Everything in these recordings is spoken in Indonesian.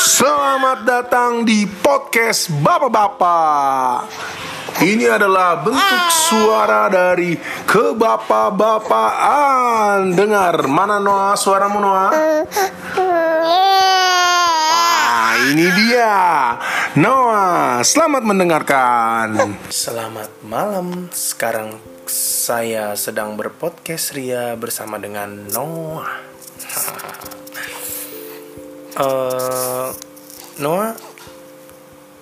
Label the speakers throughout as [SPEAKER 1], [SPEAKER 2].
[SPEAKER 1] Selamat datang di podcast Bapak-Bapak. Ini adalah bentuk suara dari kebapak-bapaan. Dengar, mana Noah suaramu Noah? Ah, ini dia. Noah, selamat mendengarkan.
[SPEAKER 2] Selamat malam. Sekarang saya sedang berpodcast Ria bersama dengan Noah. Eh, Noah,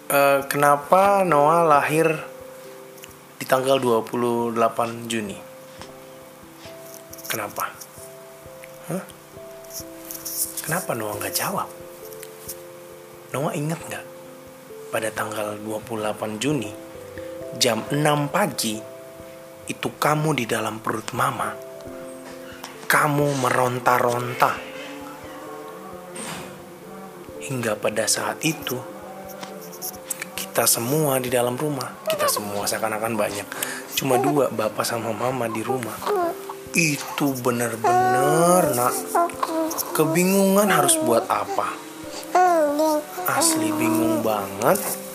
[SPEAKER 2] eh, kenapa Noah lahir di tanggal 28 Juni? Kenapa? Hah? Kenapa Noah nggak jawab? Noah ingat nggak? Pada tanggal 28 Juni, jam 6 pagi, itu kamu di dalam perut mama. Kamu meronta-ronta. Hingga pada saat itu, kita semua di dalam rumah, kita semua seakan-akan banyak. Cuma dua, bapak sama mama di rumah. Itu bener-bener nak. Kebingungan harus buat apa. Asli bingung banget.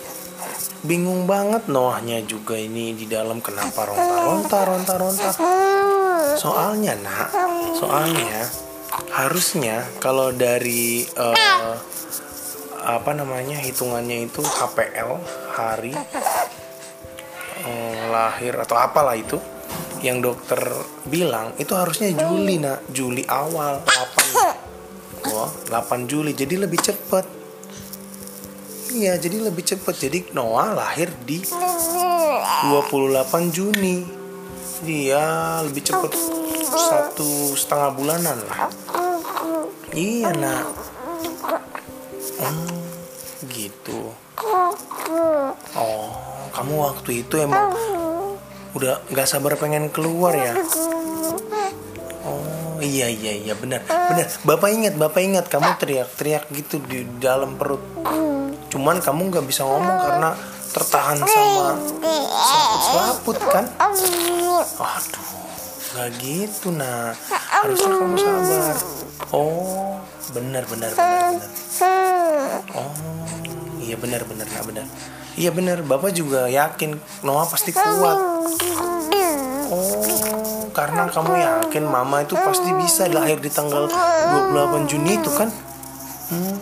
[SPEAKER 2] Bingung banget Noahnya juga ini di dalam kenapa ronta-ronta ronta-ronta. Soalnya nak, soalnya harusnya kalau dari eh, apa namanya hitungannya itu HPL hari eh, lahir atau apalah itu yang dokter bilang itu harusnya Juli nak. Juli awal 8 Wah, 8 Juli. Jadi lebih cepet Iya jadi lebih cepet Jadi Noah lahir di 28 Juni Dia lebih cepet Satu setengah bulanan lah Iya nak Hmm, gitu. Oh, kamu waktu itu emang udah nggak sabar pengen keluar ya? Oh, iya iya iya benar benar. Bapak ingat bapak ingat kamu teriak-teriak gitu di dalam perut. Cuman kamu nggak bisa ngomong karena tertahan sama selaput-selaput kan? Aduh, nggak gitu nah. Harusnya kamu sabar. Oh, benar benar benar benar. Oh, iya benar benar nah benar. Iya benar, Bapak juga yakin Noah pasti kuat. Oh, karena kamu yakin Mama itu pasti bisa lahir di tanggal 28 Juni itu kan? Hmm.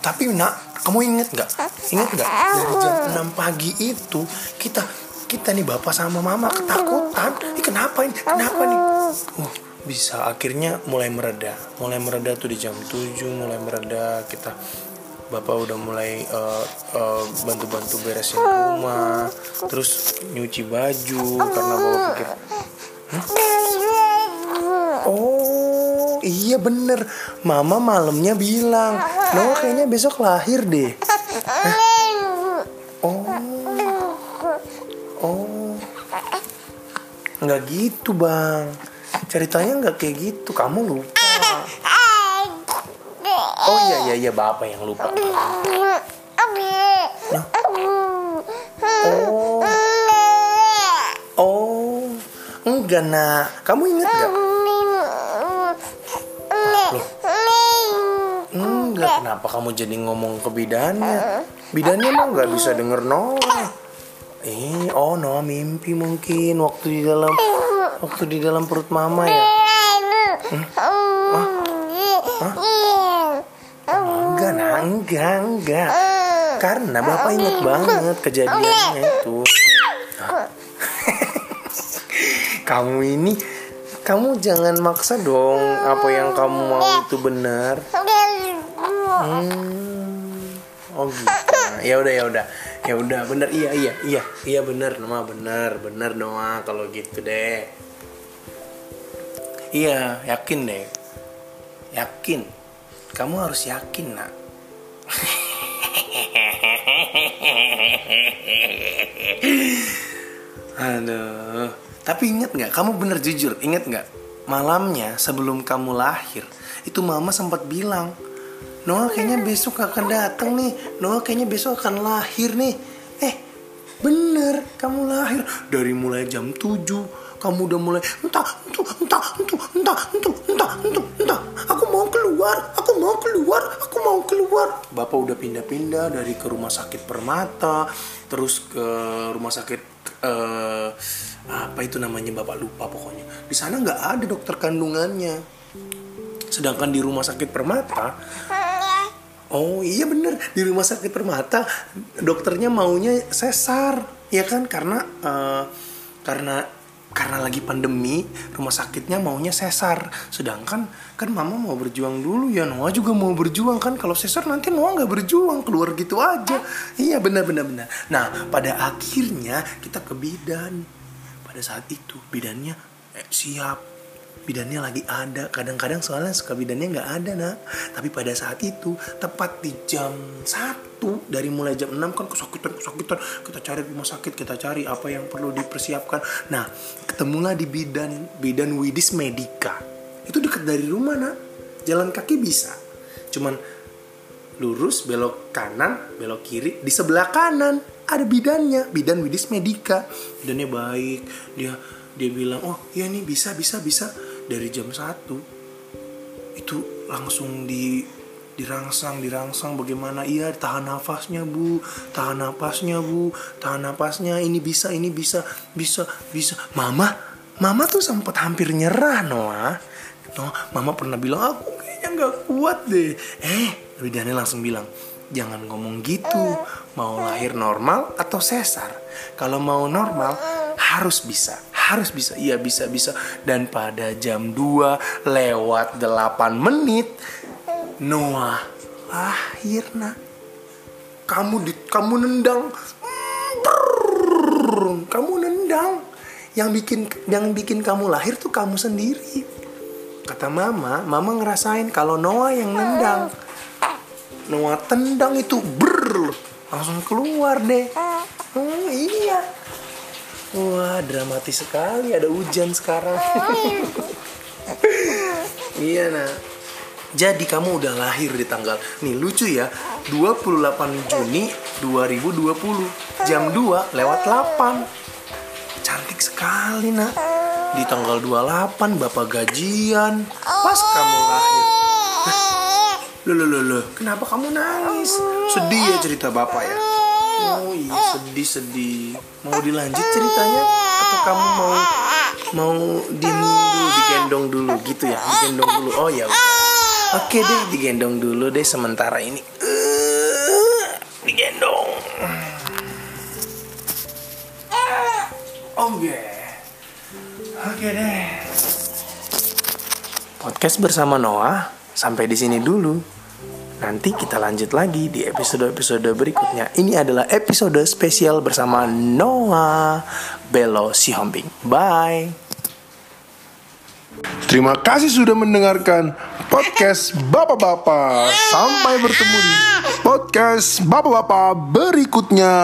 [SPEAKER 2] Tapi nak, kamu inget nggak? Ingat nggak dari jam 6 pagi itu kita kita nih bapak sama mama ketakutan. Ini kenapa ini? Kenapa nih? Uh, bisa akhirnya mulai mereda mulai mereda tuh di jam 7 mulai mereda kita bapak udah mulai uh, uh, bantu-bantu beresin rumah terus nyuci baju karena bapak pikir "Hah? Iya bener. Mama malamnya bilang Noah kayaknya besok lahir deh. Hah? oh. Oh. Nggak gitu bang. Ceritanya nggak kayak gitu. Kamu lupa. Oh iya iya iya. Bapak yang lupa. Nah. oh. Oh. Enggak nak. Kamu ingat nggak kenapa kamu jadi ngomong ke bidannya? Bidannya mah nggak bisa denger Noah. Eh oh Noah mimpi mungkin waktu di dalam waktu di dalam perut mama ya? Hmm? Enggak enggak enggak. Karena bapak ingat banget kejadiannya itu. Kamu ini kamu jangan maksa dong apa yang kamu mau itu benar hmm. oh gitu ya udah ya udah ya udah bener iya iya iya iya bener Noah bener bener Noah kalau gitu deh iya yakin deh yakin kamu harus yakin nak Aduh. Tapi inget nggak? Kamu bener jujur. Inget nggak? Malamnya sebelum kamu lahir, itu mama sempat bilang, Noah kayaknya besok akan datang nih. Noah kayaknya besok akan lahir nih. Eh bener kamu lahir dari mulai jam 7 kamu udah mulai entah entah entah entah entah entah entah entah entah. Aku mau keluar aku mau keluar aku mau keluar. Bapak udah pindah-pindah dari ke rumah sakit permata terus ke rumah sakit uh, apa itu namanya bapak lupa pokoknya. Di sana nggak ada dokter kandungannya. Sedangkan di rumah sakit permata Oh iya bener. Di rumah sakit Permata dokternya maunya sesar ya kan? Karena eh, karena karena lagi pandemi rumah sakitnya maunya sesar. Sedangkan kan mama mau berjuang dulu ya Noah juga mau berjuang kan? Kalau sesar nanti Noah nggak berjuang keluar gitu aja. Iya benar benar benar nah pada akhirnya kita ke bidan. Pada saat itu bidannya eh, siap bidannya lagi ada. Kadang-kadang soalnya suka bidannya nggak ada nak. Tapi pada saat itu tepat di jam satu dari mulai jam 6 kan kesakitan kesakitan. Kita cari rumah sakit kita cari apa yang perlu dipersiapkan. Nah ketemulah di bidan bidan Widis Medika itu dekat dari rumah nak. Jalan kaki bisa. Cuman lurus belok kanan belok kiri di sebelah kanan ada bidannya. Bidan Widis Medika bidannya baik. Dia dia bilang oh iya nih bisa bisa bisa. Dari jam 1 itu langsung di dirangsang dirangsang bagaimana? Iya tahan nafasnya bu. Tahan nafasnya bu. Tahan nafasnya. Ini bisa ini bisa bisa bisa. Mama mama tuh sempat hampir nyerah Noah. Noah mama pernah bilang aku kayaknya nggak kuat deh. Eh bidannya langsung bilang jangan ngomong gitu. Mau lahir normal atau sesar? Kalau mau normal harus bisa harus bisa iya bisa bisa. Dan pada jam 2 lewat 8 menit Noah lahir nak kamu di kamu nendang. Brrrr, kamu nendang. Yang bikin yang bikin kamu lahir tuh kamu sendiri. Kata mama mama ngerasain kalau Noah yang nendang. Noah tendang itu ber langsung keluar deh. Oh iya wah dramatis sekali. Ada hujan sekarang. Iya nah jadi kamu udah lahir di tanggal. Nih lucu ya. 28 Juni 2020 jam 2 lewat 8 cantik sekali nak. Di tanggal 28 bapak gajian. Pas kamu lahir. Loh, loh, loh, kenapa kamu nangis? Sedih ya cerita bapak ya? Oh iya, sedih, sedih. Mau dilanjut ceritanya? Atau kamu mau mau diem dulu, digendong dulu gitu ya? Digendong dulu. Oh ya udah. Oke deh, digendong dulu deh sementara ini. Eh, digendong. Oke. Oke deh. Podcast bersama Noah sampai di sini dulu. Nanti kita lanjut lagi di episode-episode berikutnya. Ini adalah episode spesial bersama Noah Belo Sihombing. Bye.
[SPEAKER 1] Terima kasih sudah mendengarkan podcast Bapak-Bapak. Sampai bertemu di podcast Bapak-Bapak berikutnya.